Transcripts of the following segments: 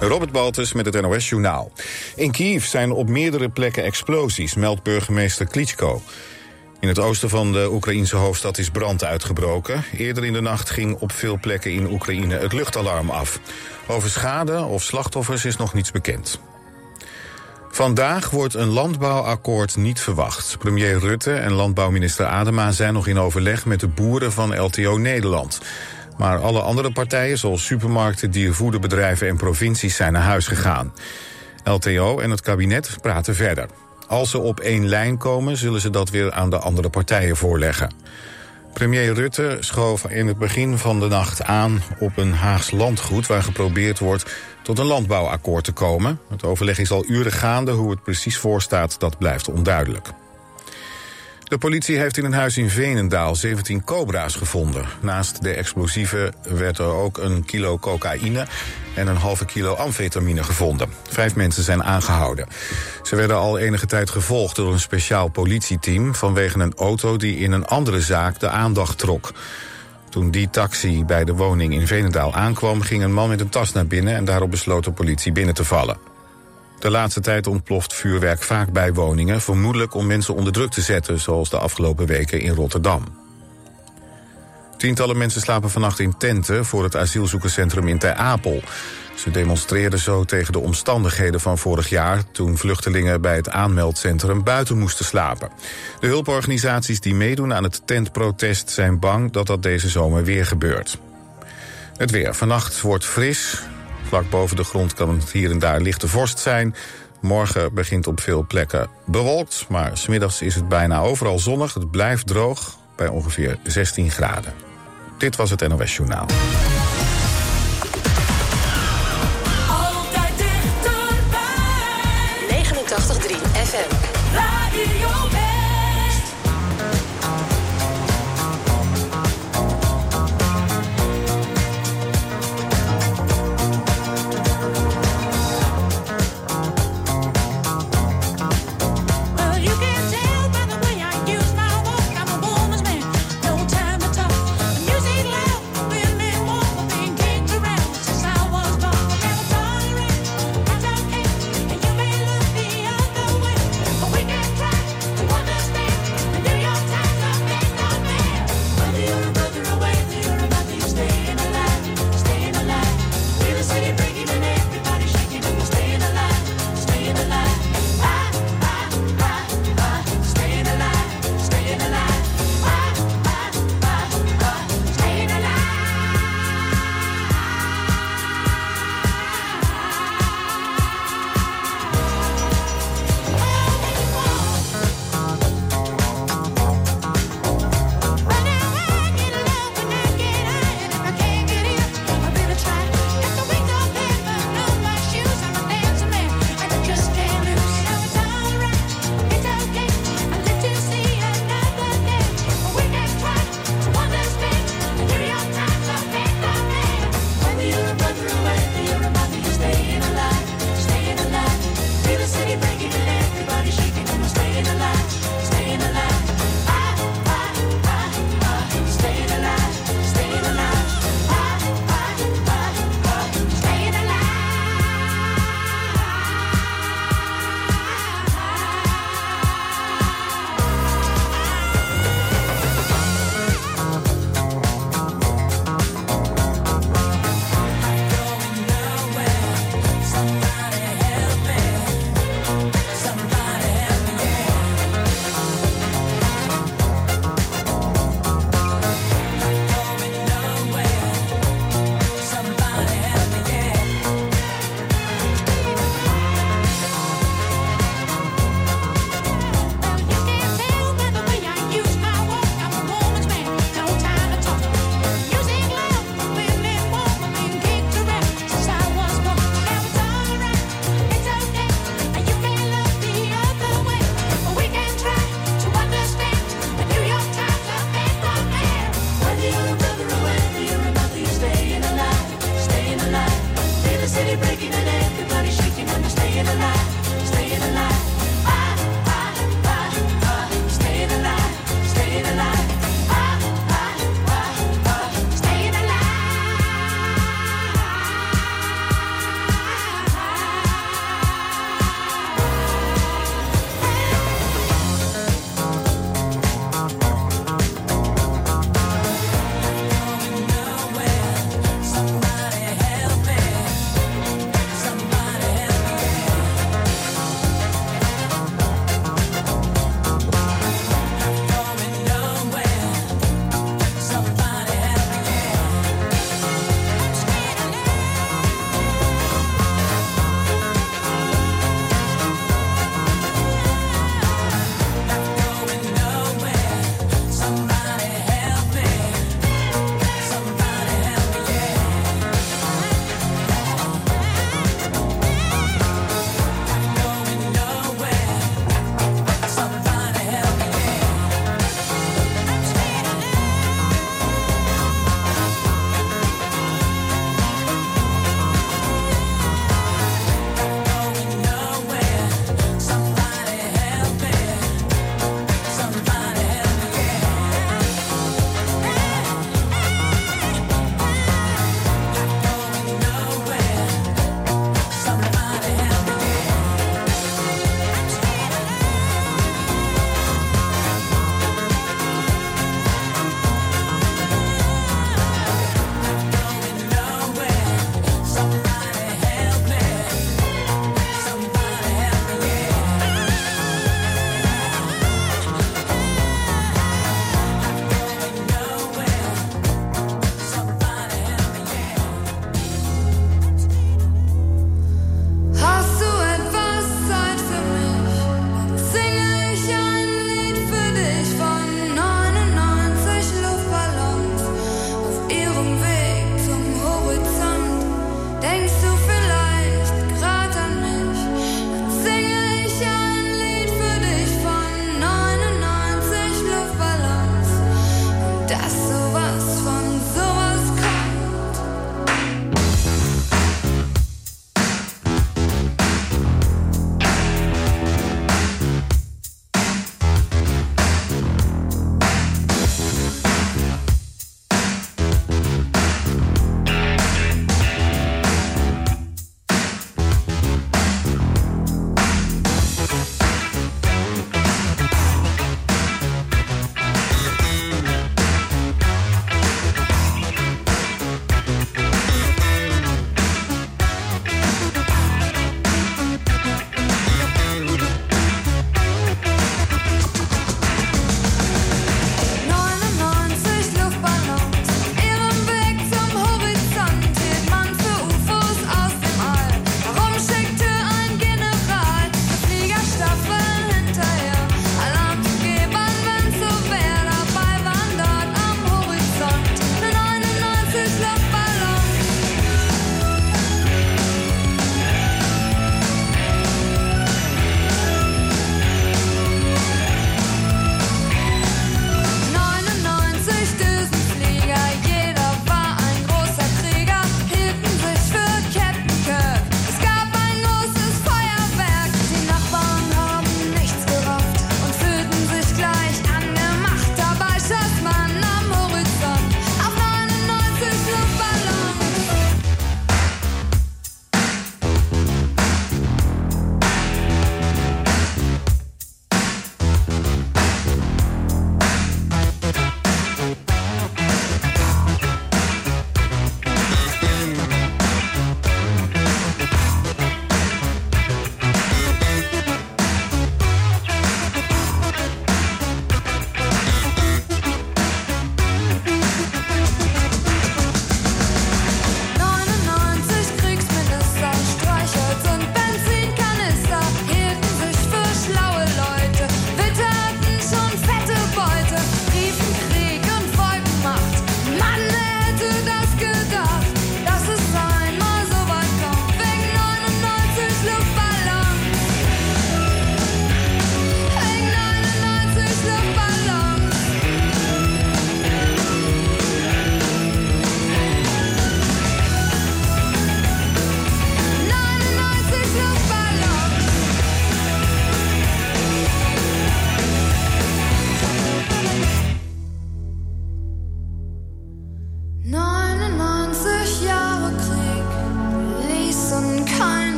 Robert Baltus met het NOS Journaal. In Kiev zijn op meerdere plekken explosies, meldt burgemeester Klitschko. In het oosten van de Oekraïense hoofdstad is brand uitgebroken. Eerder in de nacht ging op veel plekken in Oekraïne het luchtalarm af. Over schade of slachtoffers is nog niets bekend. Vandaag wordt een landbouwakkoord niet verwacht. Premier Rutte en landbouwminister Adema zijn nog in overleg met de boeren van LTO Nederland. Maar alle andere partijen, zoals supermarkten, diervoederbedrijven en provincies, zijn naar huis gegaan. LTO en het kabinet praten verder. Als ze op één lijn komen, zullen ze dat weer aan de andere partijen voorleggen. Premier Rutte schoof in het begin van de nacht aan op een Haags landgoed... waar geprobeerd wordt tot een landbouwakkoord te komen. Het overleg is al uren gaande. Hoe het precies voorstaat, dat blijft onduidelijk. De politie heeft in een huis in Venendaal 17 cobra's gevonden. Naast de explosieven werd er ook een kilo cocaïne en een halve kilo amfetamine gevonden. Vijf mensen zijn aangehouden. Ze werden al enige tijd gevolgd door een speciaal politieteam... vanwege een auto die in een andere zaak de aandacht trok. Toen die taxi bij de woning in Venendaal aankwam... ging een man met een tas naar binnen en daarop besloot de politie binnen te vallen. De laatste tijd ontploft vuurwerk vaak bij woningen... vermoedelijk om mensen onder druk te zetten... zoals de afgelopen weken in Rotterdam. Tientallen mensen slapen vannacht in tenten... voor het asielzoekerscentrum in Ter Apel. Ze demonstreerden zo tegen de omstandigheden van vorig jaar... toen vluchtelingen bij het aanmeldcentrum buiten moesten slapen. De hulporganisaties die meedoen aan het tentprotest... zijn bang dat dat deze zomer weer gebeurt. Het weer. Vannacht wordt fris. Vlak boven de grond kan het hier en daar lichte vorst zijn. Morgen begint op veel plekken bewolkt, maar smiddags is het bijna overal zonnig. Het blijft droog bij ongeveer 16 graden. Dit was het NOS Journaal. Altijd dichterbij. 89.3 FM. Radio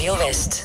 Radio West.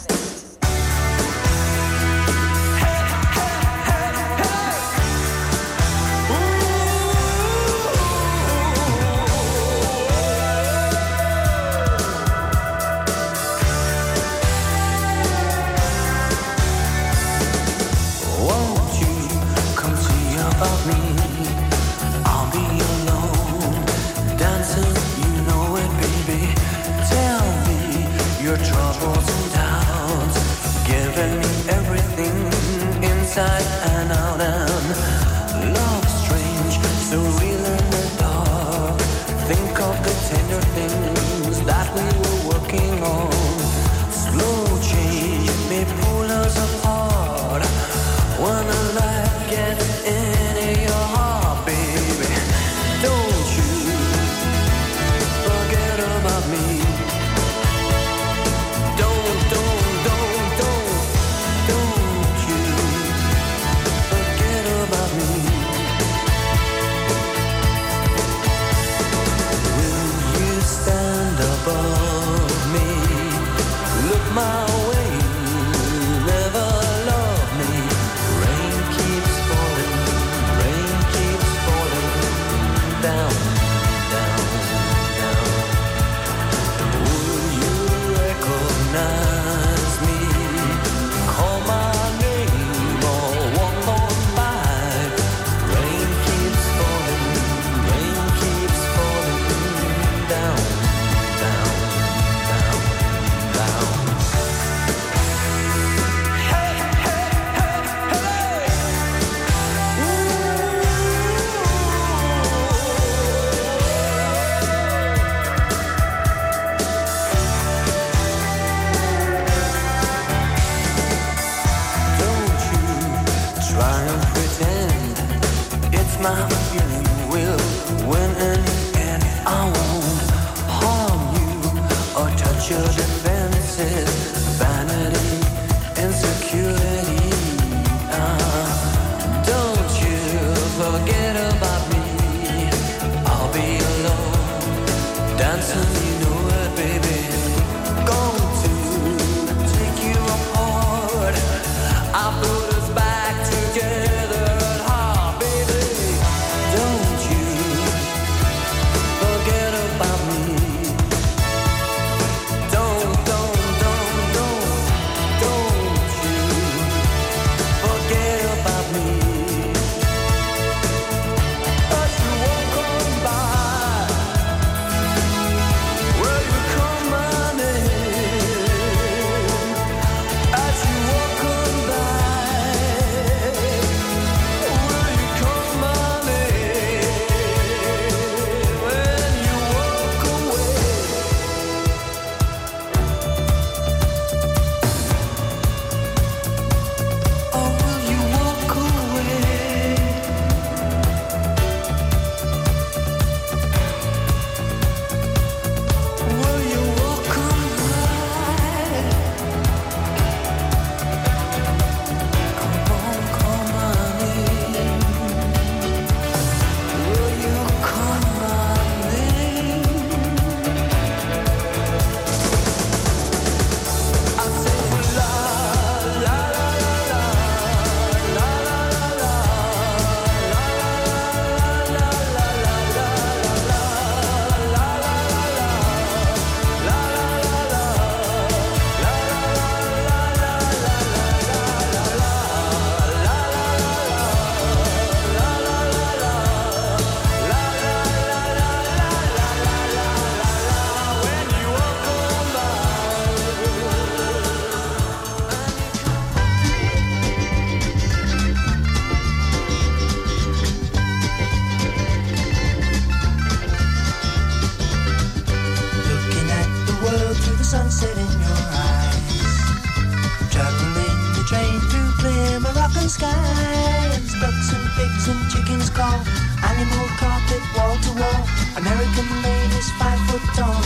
the sky ducks and pigs and chickens call. Animal carpet wall to wall. American ladies five foot tall.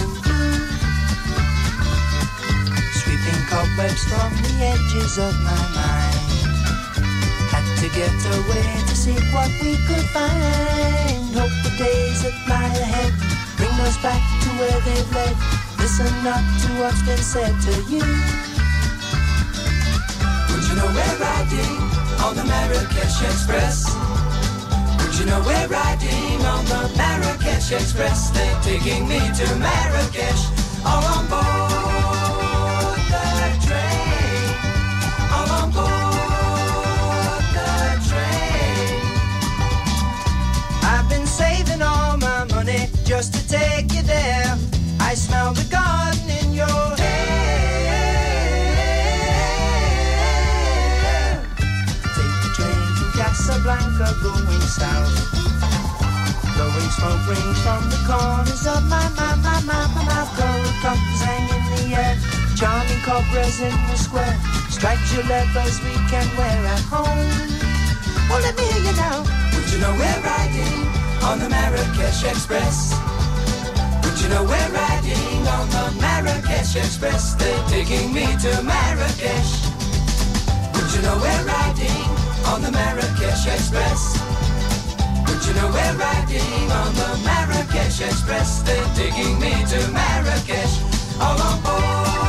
Sweeping cobwebs from the edges of my mind. Had to get away to see what we could find. Hope the days that lie ahead bring us back to where they've led. Listen not to what's been said to you. Would you know we're riding? On the Marrakesh Express? Would you know we're riding on the Marrakesh Express? They're taking me to Marrakesh, all on board the train. All on board the train. I've been saving all my money just to take you there. I smell the garden in your Going south. Blowing smoke rings from the corners of my, my, my, my, my mouth. Gold cups hang in the air. Charming cobras in the square. Stripes your leathers we can wear at home. Well, let me hear you now. Would you know we're riding on the Marrakesh Express? Would you know we're riding on the Marrakesh Express? They're taking me to Marrakesh. Would you know we're riding on the Marrakesh Express? Would you know we're riding on the Marrakesh Express? They're digging me to Marrakesh. All on board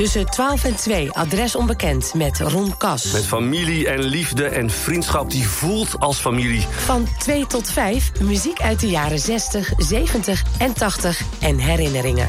Tussen 12 en 2 adres onbekend met Ron Kas. Met familie en liefde en vriendschap die voelt als familie. Van 2 tot 5 muziek uit de jaren 60, 70 en 80 en herinneringen.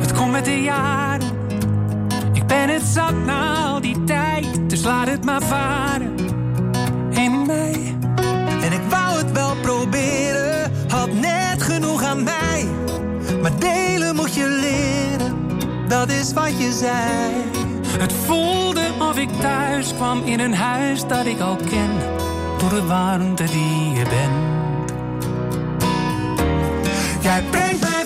Het komt met de jaren. Ik ben het zat na al die tijd. Dus laat het maar varen in mij. En ik wou het wel proberen, had net genoeg aan mij. Maar delen moet je leren, dat is wat je zei. Het voelde of ik thuis kwam in een huis dat ik al ken. Door de warmte die je bent. Jij brengt mij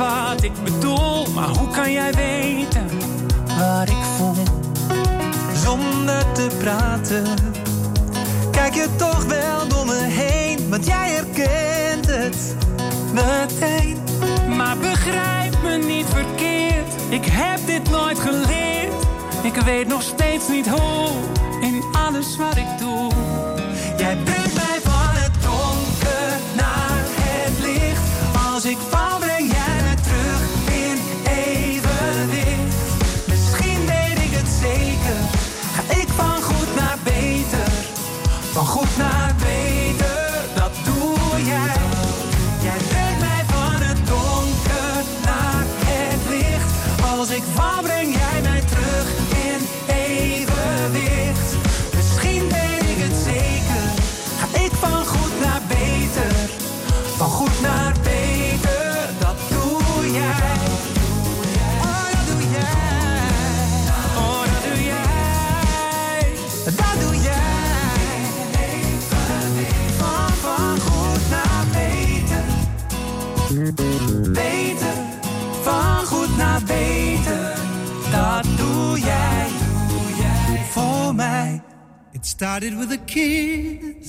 wat ik bedoel. Maar hoe kan jij weten wat ik voel? Zonder te praten, kijk je toch wel door me heen. Want jij herkent het meteen. Maar begrijp me niet verkeerd, ik heb dit nooit geleerd. Ik weet nog steeds niet hoe, in alles wat ik doe. Jij started with a kiss.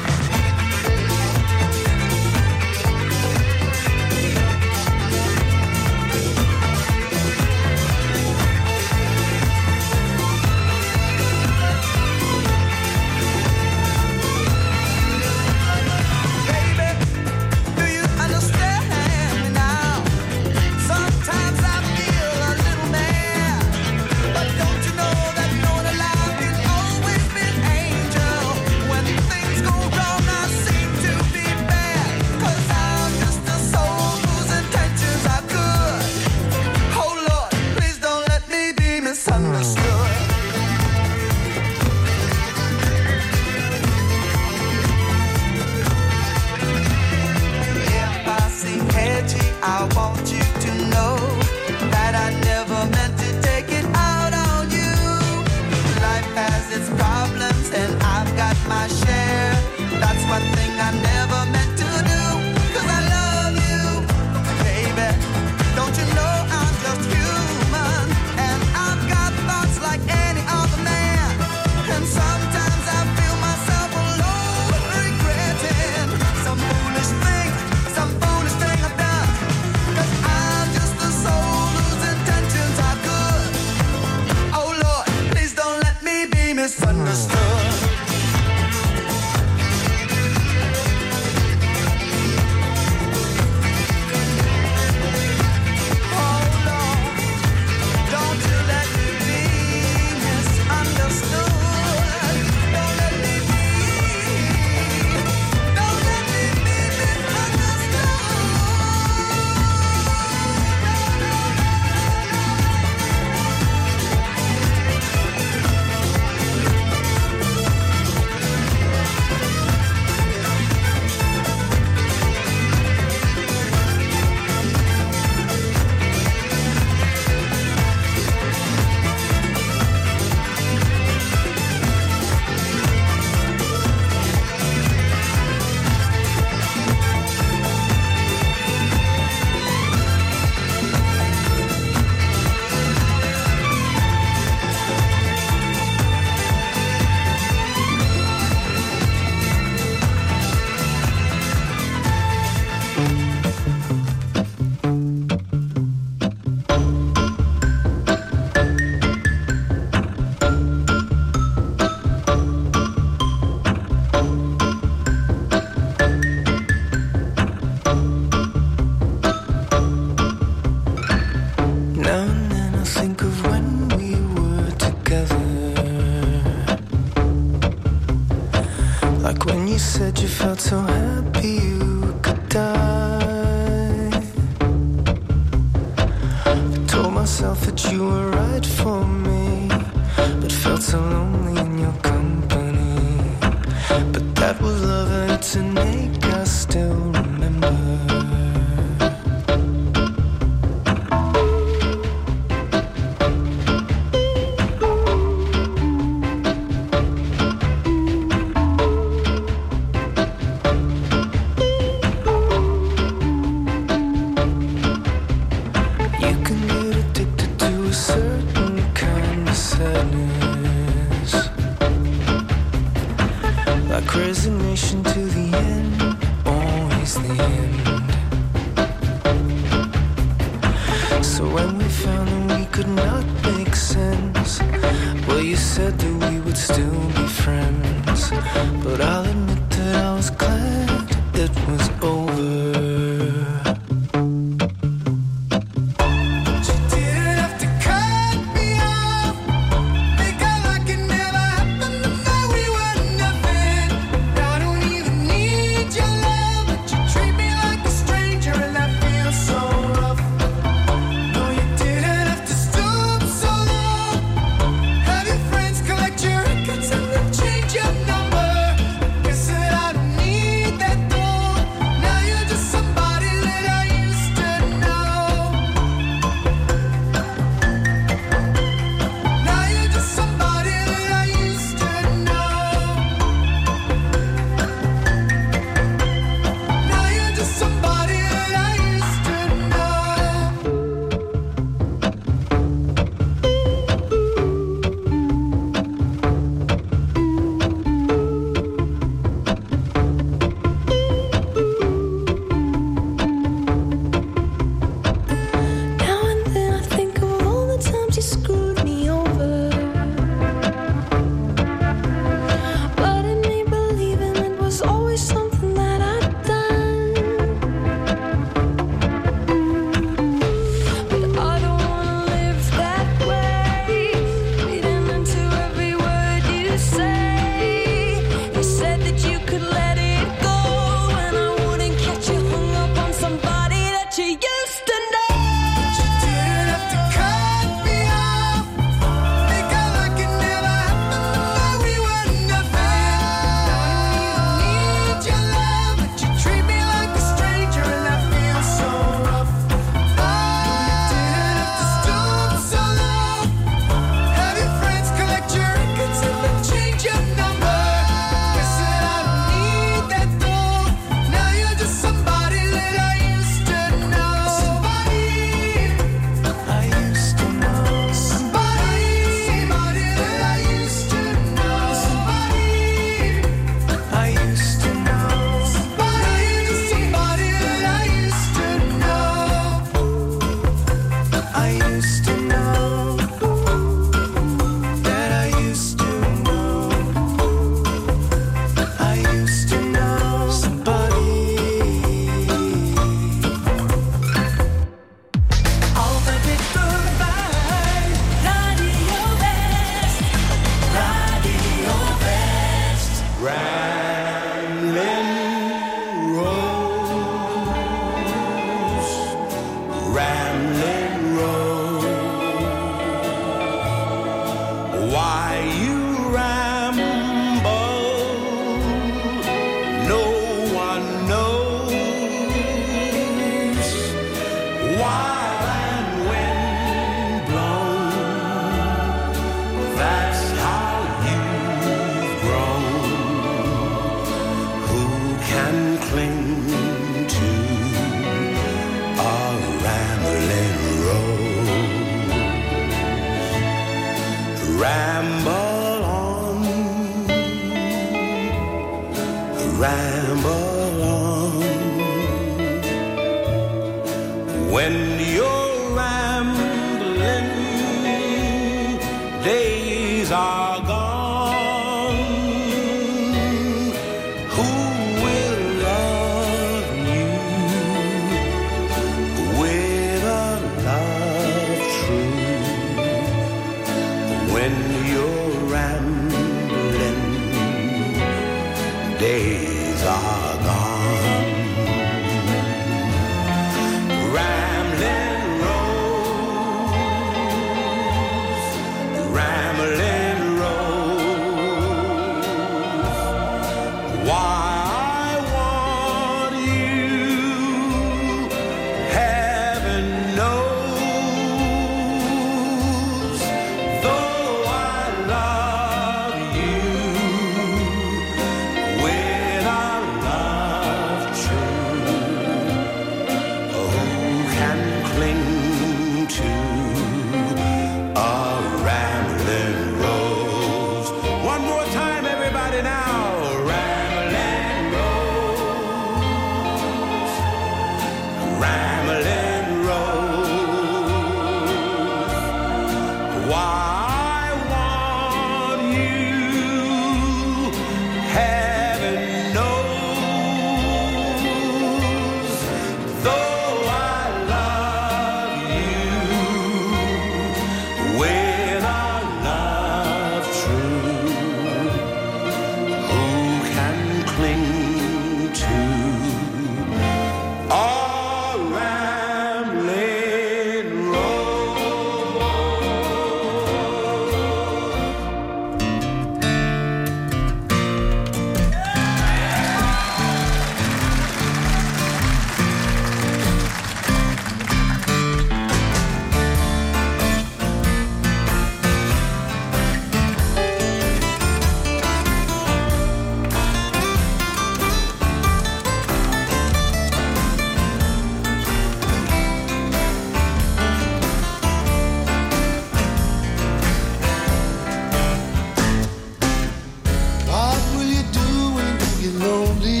Lonely?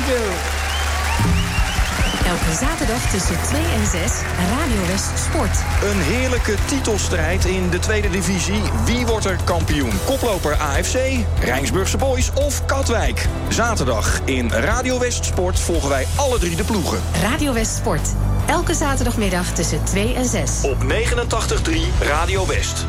Thank. Elke zaterdag tussen 2 en 6 Radio West Sport. Een heerlijke titelstrijd in de tweede divisie. Wie wordt er kampioen? Koploper AFC, Rijnsburgse Boys of Katwijk? Zaterdag in Radio West Sport volgen wij alle drie de ploegen. Radio West Sport. Elke zaterdagmiddag tussen 2 en 6. Op 89.3 Radio West.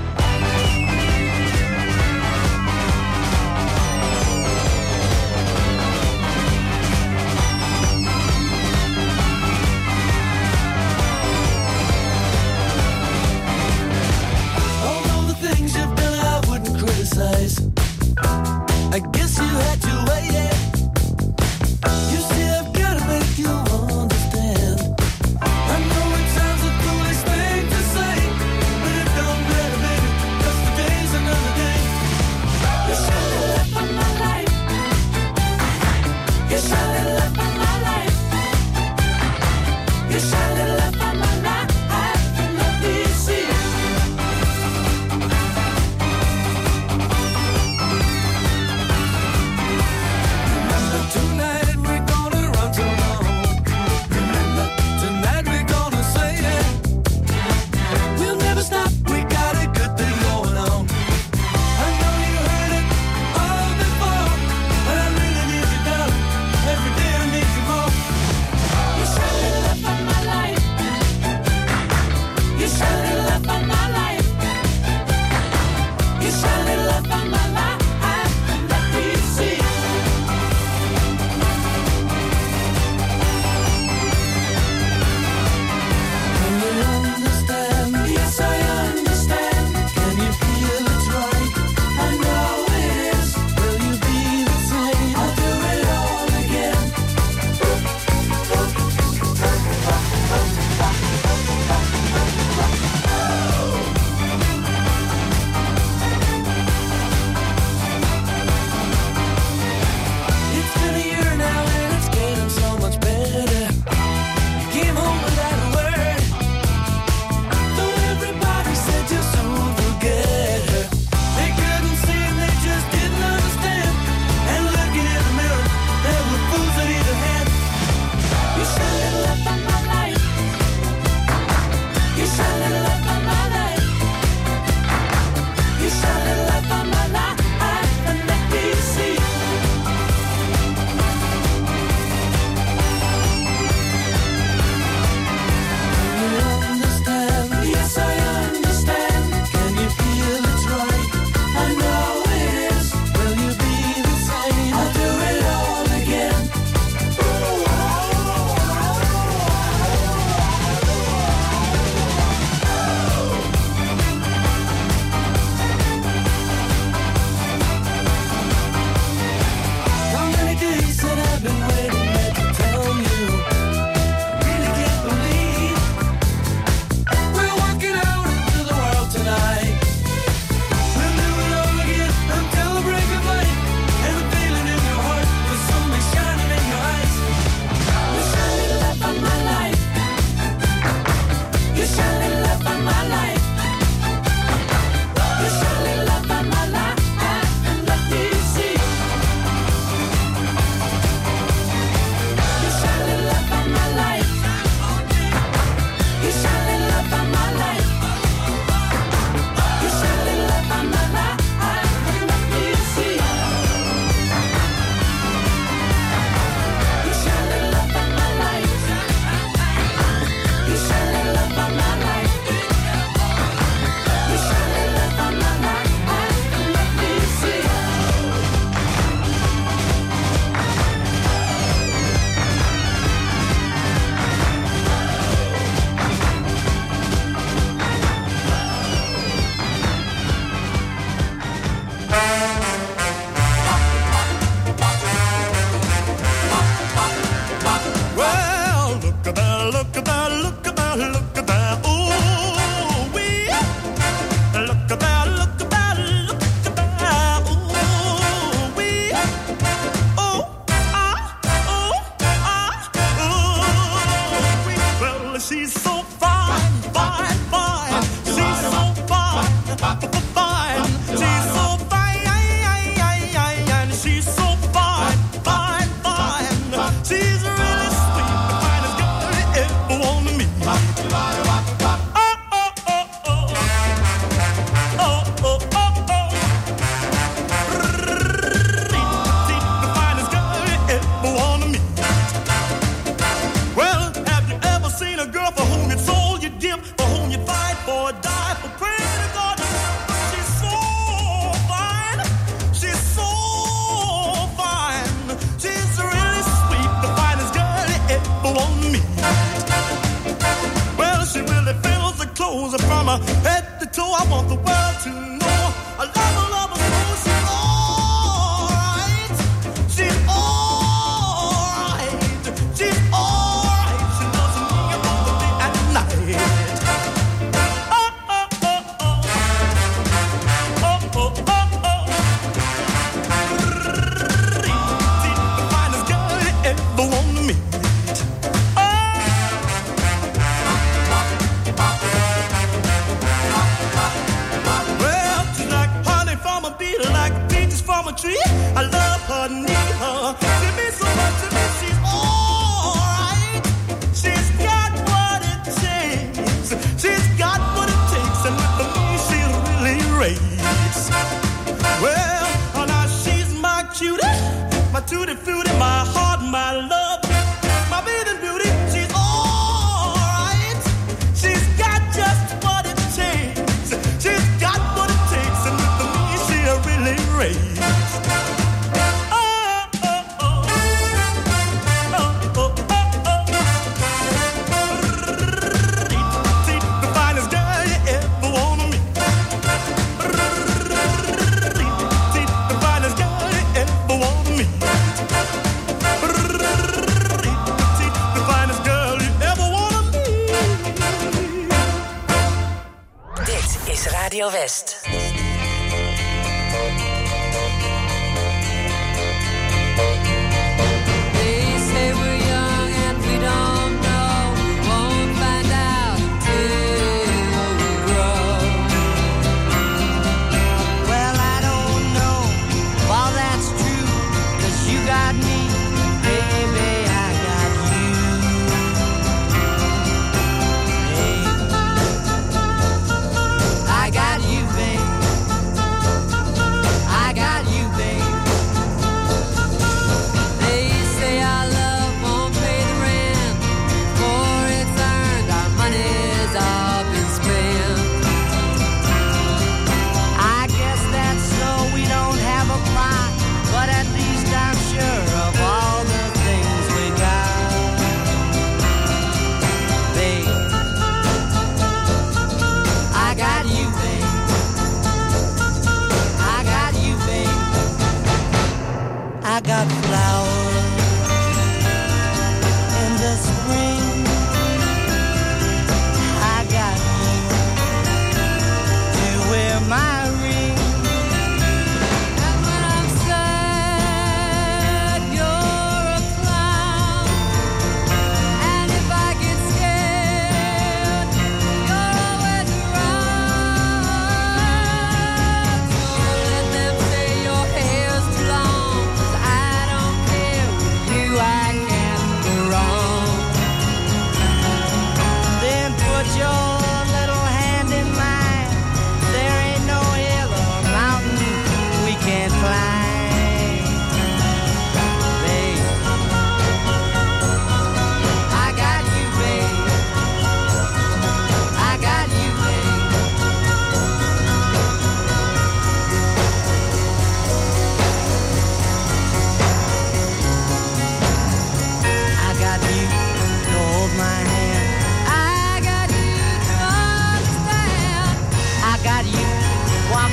toes. From my head to toe, I want the world to know.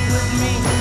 with me.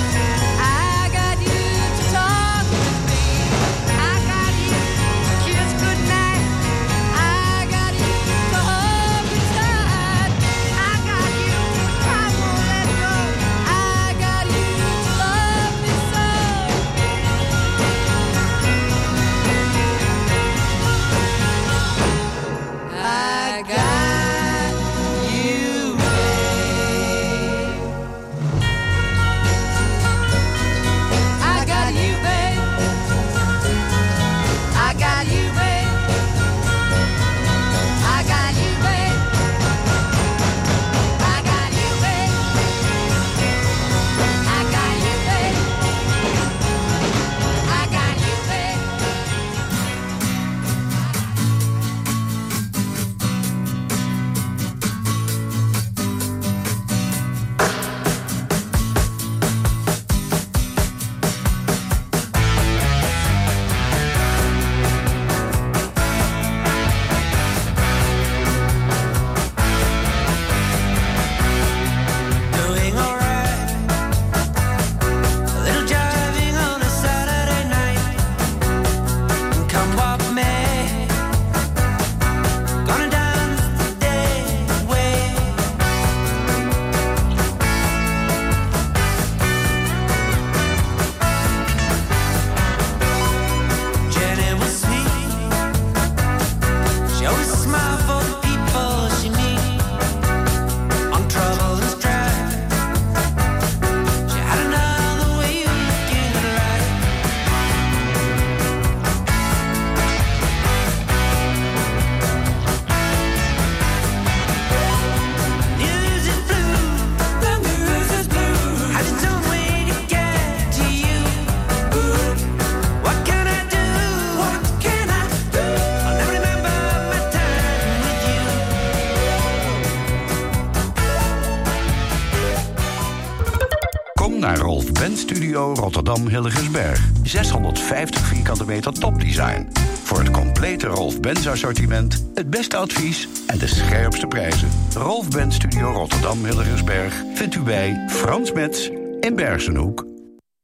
Studio Rotterdam Hilligensberg. 650 vierkante meter topdesign. Voor het complete Rolf Benz assortiment, het beste advies en de scherpste prijzen. Rolf Benz Studio Rotterdam Hilligensberg vindt u bij Frans Metz in Bergenhoek.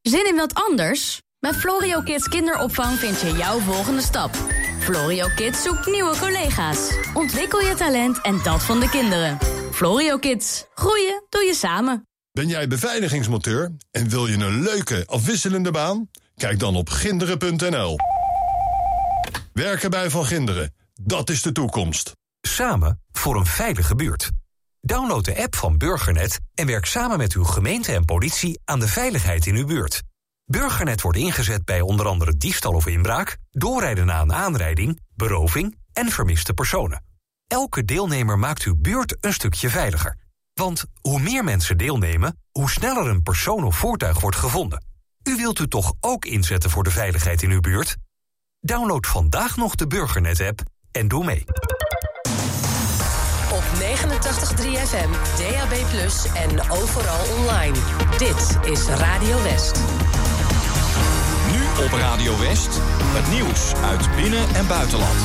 Zin in wat anders? Bij Florio Kids Kinderopvang vind je jouw volgende stap. Florio Kids zoekt nieuwe collega's. Ontwikkel je talent en dat van de kinderen. Florio Kids. Groeien doe je samen. Ben jij beveiligingsmonteur en wil je een leuke, afwisselende baan? Kijk dan op ginderen.nl. Werken bij Van Ginderen, dat is de toekomst. Samen voor een veilige buurt. Download de app van Burgernet en werk samen met uw gemeente en politie aan de veiligheid in uw buurt. Burgernet wordt ingezet bij onder andere diefstal of inbraak, doorrijden na een aanrijding, beroving en vermiste personen. Elke deelnemer maakt uw buurt een stukje veiliger. Want hoe meer mensen deelnemen, hoe sneller een persoon of voertuig wordt gevonden. U wilt u toch ook inzetten voor de veiligheid in uw buurt? Download vandaag nog de Burgernet-app en doe mee. Op 89.3 FM, DAB+, en overal online. Dit is Radio West. Nu op Radio West, het nieuws uit binnen- en buitenland.